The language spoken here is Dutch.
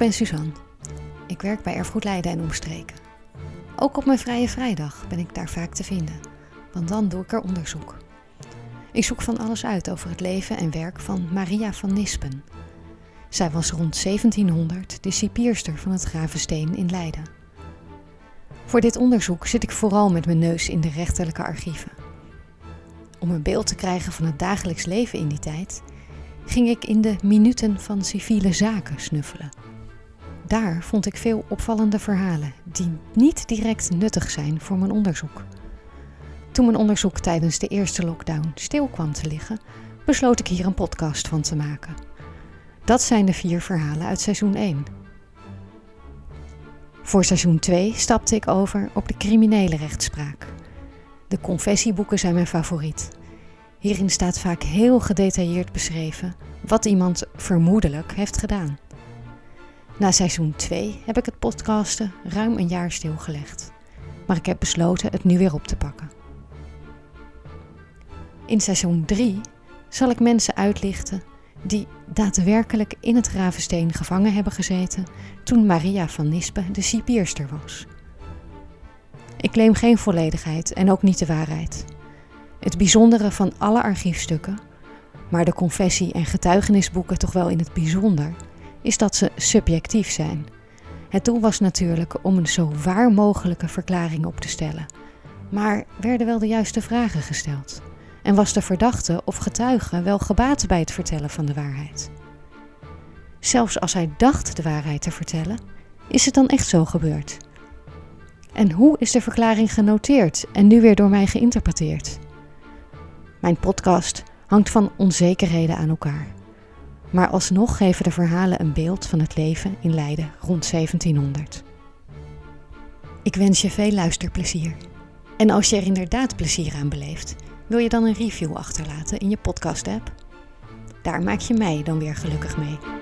ben Suzanne. Ik werk bij Erfgoed Leiden en omstreken. Ook op mijn vrije vrijdag ben ik daar vaak te vinden, want dan doe ik er onderzoek. Ik zoek van alles uit over het leven en werk van Maria van Nispen. Zij was rond 1700 de cipierster van het Gravensteen in Leiden. Voor dit onderzoek zit ik vooral met mijn neus in de rechterlijke archieven. Om een beeld te krijgen van het dagelijks leven in die tijd, ging ik in de minuten van civiele zaken snuffelen. Daar vond ik veel opvallende verhalen die niet direct nuttig zijn voor mijn onderzoek. Toen mijn onderzoek tijdens de eerste lockdown stil kwam te liggen, besloot ik hier een podcast van te maken. Dat zijn de vier verhalen uit seizoen 1. Voor seizoen 2 stapte ik over op de criminele rechtspraak. De confessieboeken zijn mijn favoriet. Hierin staat vaak heel gedetailleerd beschreven wat iemand vermoedelijk heeft gedaan. Na seizoen 2 heb ik het podcasten ruim een jaar stilgelegd, maar ik heb besloten het nu weer op te pakken. In seizoen 3 zal ik mensen uitlichten die daadwerkelijk in het Ravensteen gevangen hebben gezeten toen Maria van Nispe de cipierster was. Ik claim geen volledigheid en ook niet de waarheid. Het bijzondere van alle archiefstukken, maar de confessie- en getuigenisboeken toch wel in het bijzonder, is dat ze subjectief zijn. Het doel was natuurlijk om een zo waar mogelijke verklaring op te stellen. Maar werden wel de juiste vragen gesteld? En was de verdachte of getuige wel gebaat bij het vertellen van de waarheid? Zelfs als hij dacht de waarheid te vertellen, is het dan echt zo gebeurd? En hoe is de verklaring genoteerd en nu weer door mij geïnterpreteerd? Mijn podcast hangt van onzekerheden aan elkaar. Maar alsnog geven de verhalen een beeld van het leven in Leiden rond 1700. Ik wens je veel luisterplezier. En als je er inderdaad plezier aan beleeft, wil je dan een review achterlaten in je podcast-app? Daar maak je mij dan weer gelukkig mee.